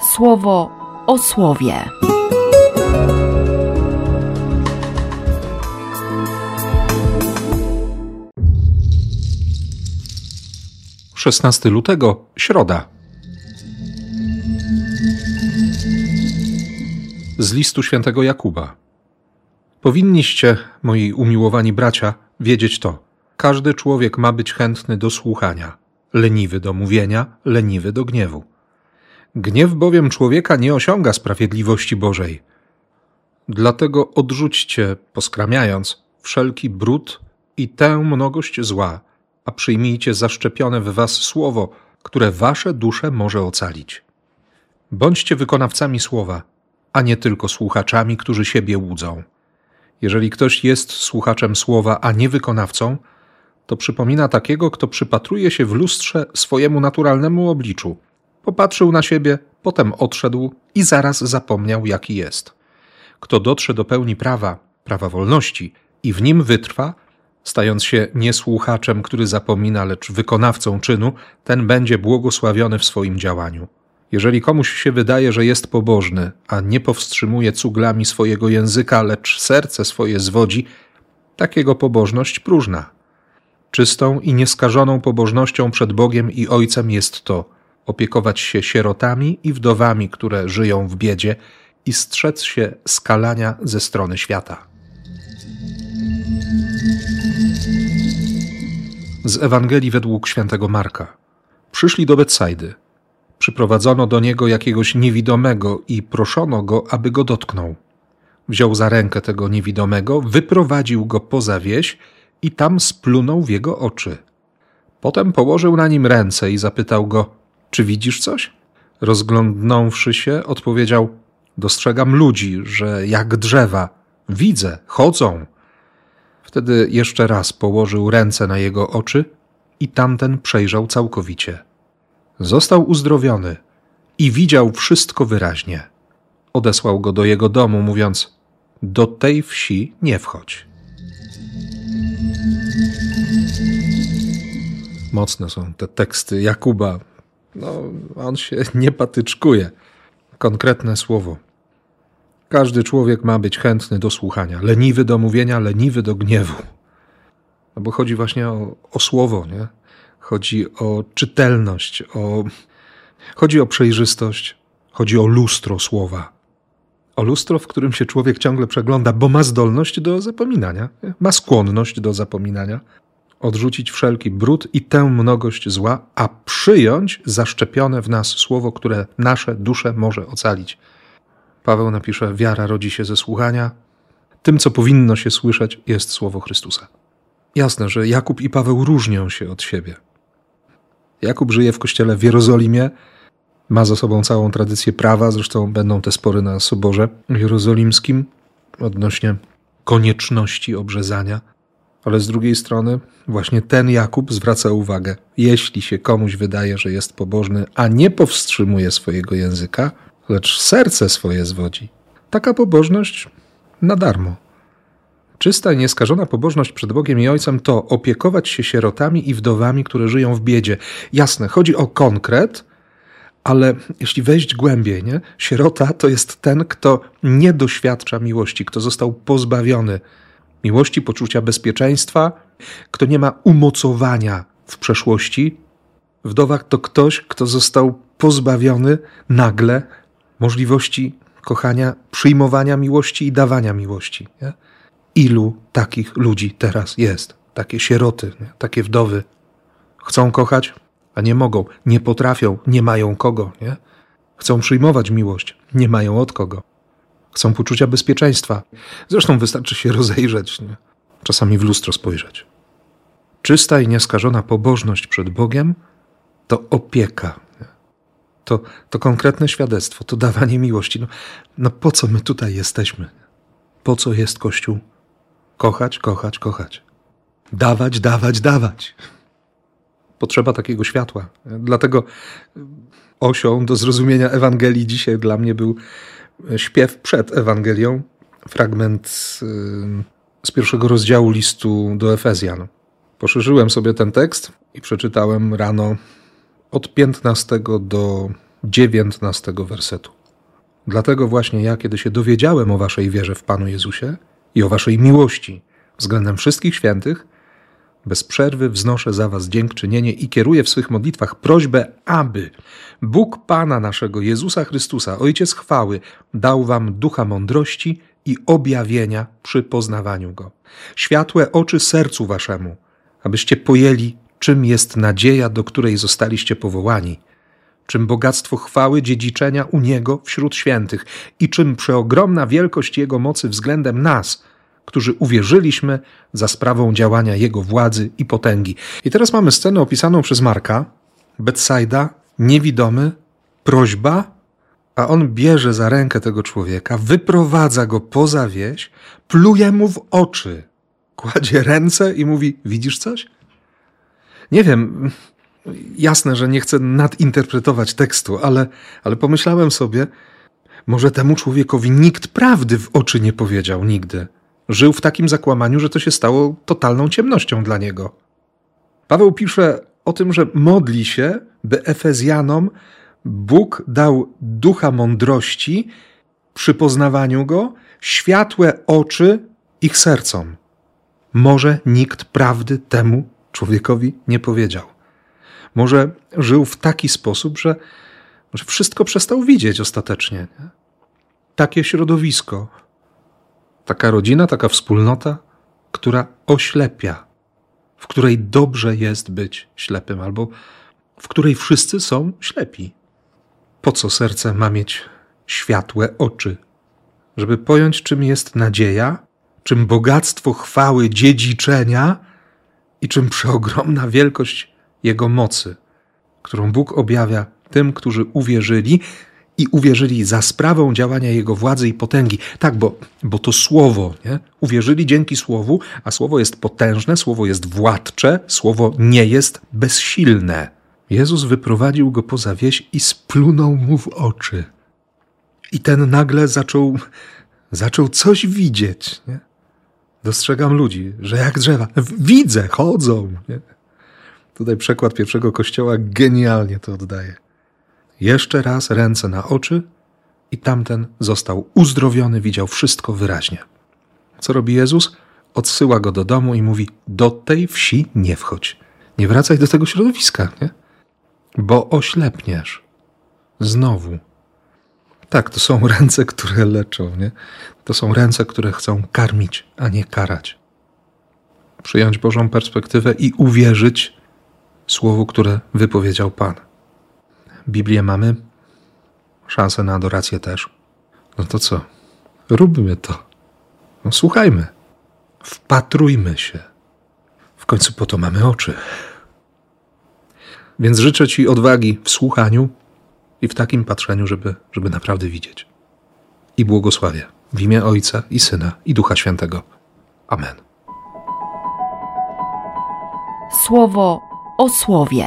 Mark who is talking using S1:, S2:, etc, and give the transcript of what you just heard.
S1: słowo o słowie.
S2: Szesnasty lutego, środa. Z listu świętego Jakuba. Powinniście, moi umiłowani bracia, wiedzieć to. Każdy człowiek ma być chętny do słuchania, leniwy do mówienia, leniwy do gniewu. Gniew bowiem człowieka nie osiąga sprawiedliwości Bożej. Dlatego odrzućcie, poskramiając, wszelki brud i tę mnogość zła, a przyjmijcie zaszczepione w was słowo, które wasze dusze może ocalić. Bądźcie wykonawcami słowa, a nie tylko słuchaczami, którzy siebie łudzą. Jeżeli ktoś jest słuchaczem słowa, a nie wykonawcą, to przypomina takiego, kto przypatruje się w lustrze swojemu naturalnemu obliczu. Popatrzył na siebie, potem odszedł i zaraz zapomniał, jaki jest. Kto dotrze do pełni prawa, prawa wolności i w nim wytrwa, stając się nie słuchaczem, który zapomina, lecz wykonawcą czynu, ten będzie błogosławiony w swoim działaniu. Jeżeli komuś się wydaje, że jest pobożny, a nie powstrzymuje cuglami swojego języka, lecz serce swoje zwodzi, takiego pobożność próżna. Czystą i nieskażoną pobożnością przed Bogiem i Ojcem jest to opiekować się sierotami i wdowami, które żyją w biedzie i strzec się skalania ze strony świata. Z Ewangelii według świętego Marka. Przyszli do Betsajdy. Przyprowadzono do niego jakiegoś niewidomego i proszono go, aby go dotknął. Wziął za rękę tego niewidomego, wyprowadził go poza wieś i tam splunął w jego oczy. Potem położył na nim ręce i zapytał go: Czy widzisz coś? Rozglądnąwszy się, odpowiedział: Dostrzegam ludzi, że jak drzewa. Widzę, chodzą. Wtedy jeszcze raz położył ręce na jego oczy i tamten przejrzał całkowicie. Został uzdrowiony i widział wszystko wyraźnie. Odesłał go do jego domu, mówiąc: Do tej wsi nie wchodź. Mocne są te teksty Jakuba. No, on się nie patyczkuje. Konkretne słowo. Każdy człowiek ma być chętny do słuchania, leniwy do mówienia, leniwy do gniewu. No bo chodzi właśnie o, o słowo, nie? Chodzi o czytelność, o, chodzi o przejrzystość, chodzi o lustro słowa. O lustro, w którym się człowiek ciągle przegląda, bo ma zdolność do zapominania, ma skłonność do zapominania. Odrzucić wszelki brud i tę mnogość zła, a przyjąć zaszczepione w nas słowo, które nasze dusze może ocalić. Paweł napisze: Wiara rodzi się ze słuchania. Tym, co powinno się słyszeć, jest słowo Chrystusa. Jasne, że Jakub i Paweł różnią się od siebie. Jakub żyje w kościele w Jerozolimie, ma za sobą całą tradycję prawa, zresztą będą te spory na soborze jerozolimskim odnośnie konieczności obrzezania. Ale z drugiej strony, właśnie ten Jakub zwraca uwagę, jeśli się komuś wydaje, że jest pobożny, a nie powstrzymuje swojego języka, lecz serce swoje zwodzi. Taka pobożność na darmo. Czysta i nieskażona pobożność przed Bogiem i Ojcem to opiekować się sierotami i wdowami, które żyją w biedzie. Jasne, chodzi o konkret, ale jeśli wejść głębiej, nie? sierota to jest ten, kto nie doświadcza miłości, kto został pozbawiony miłości, poczucia bezpieczeństwa, kto nie ma umocowania w przeszłości. Wdowa to ktoś, kto został pozbawiony nagle możliwości kochania, przyjmowania miłości i dawania miłości. Nie? Ilu takich ludzi teraz jest? Takie sieroty, nie? takie wdowy. Chcą kochać, a nie mogą, nie potrafią, nie mają kogo. Nie? Chcą przyjmować miłość, nie mają od kogo. Chcą poczucia bezpieczeństwa. Zresztą wystarczy się rozejrzeć, nie? czasami w lustro spojrzeć. Czysta i nieskażona pobożność przed Bogiem to opieka, to, to konkretne świadectwo, to dawanie miłości. No, no po co my tutaj jesteśmy? Po co jest Kościół? Kochać, kochać, kochać. Dawać, dawać, dawać. Potrzeba takiego światła. Dlatego osią do zrozumienia Ewangelii dzisiaj dla mnie był śpiew przed Ewangelią, fragment z pierwszego rozdziału listu do Efezjan. Poszerzyłem sobie ten tekst i przeczytałem rano od 15 do dziewiętnastego wersetu. Dlatego właśnie ja, kiedy się dowiedziałem o waszej wierze w Panu Jezusie i o waszej miłości względem wszystkich świętych, bez przerwy wznoszę za was dziękczynienie i kieruję w swych modlitwach prośbę, aby Bóg Pana naszego Jezusa Chrystusa, Ojciec chwały, dał wam ducha mądrości i objawienia przy poznawaniu Go. Światłe oczy sercu waszemu, abyście pojęli, czym jest nadzieja, do której zostaliście powołani, czym bogactwo chwały dziedziczenia u Niego wśród świętych i czym przeogromna wielkość Jego mocy względem nas – którzy uwierzyliśmy za sprawą działania Jego władzy i potęgi. I teraz mamy scenę opisaną przez Marka. Betsaida, niewidomy, prośba, a on bierze za rękę tego człowieka, wyprowadza go poza wieś, pluje mu w oczy, kładzie ręce i mówi: Widzisz coś? Nie wiem, jasne, że nie chcę nadinterpretować tekstu, ale, ale pomyślałem sobie, może temu człowiekowi nikt prawdy w oczy nie powiedział nigdy. Żył w takim zakłamaniu, że to się stało totalną ciemnością dla niego. Paweł pisze o tym, że modli się, by Efezjanom Bóg dał ducha mądrości przy poznawaniu go, światłe oczy ich sercom. Może nikt prawdy temu człowiekowi nie powiedział. Może żył w taki sposób, że, wszystko przestał widzieć ostatecznie. Nie? Takie środowisko, Taka rodzina, taka wspólnota, która oślepia, w której dobrze jest być ślepym, albo w której wszyscy są ślepi. Po co serce ma mieć światłe oczy? Żeby pojąć, czym jest nadzieja, czym bogactwo chwały dziedziczenia i czym przeogromna wielkość Jego mocy, którą Bóg objawia tym, którzy uwierzyli, i uwierzyli za sprawą działania Jego władzy i potęgi. Tak, bo, bo to słowo, nie? uwierzyli dzięki słowu, a słowo jest potężne, słowo jest władcze, słowo nie jest bezsilne. Jezus wyprowadził go poza wieś i splunął mu w oczy. I ten nagle zaczął, zaczął coś widzieć. Nie? Dostrzegam ludzi, że jak drzewa, widzę, chodzą. Nie? Tutaj przekład pierwszego kościoła genialnie to oddaje. Jeszcze raz ręce na oczy i tamten został uzdrowiony, widział wszystko wyraźnie. Co robi Jezus? Odsyła go do domu i mówi: Do tej wsi nie wchodź. Nie wracaj do tego środowiska, nie? Bo oślepniesz. Znowu. Tak, to są ręce, które leczą, nie? To są ręce, które chcą karmić, a nie karać. Przyjąć Bożą perspektywę i uwierzyć słowu, które wypowiedział Pan. Biblię mamy, szansę na adorację też. No to co? Róbmy to. No, słuchajmy. Wpatrujmy się. W końcu po to mamy oczy. Więc życzę Ci odwagi w słuchaniu i w takim patrzeniu, żeby, żeby naprawdę widzieć. I błogosławię w imię Ojca i Syna i Ducha Świętego. Amen.
S1: Słowo o słowie.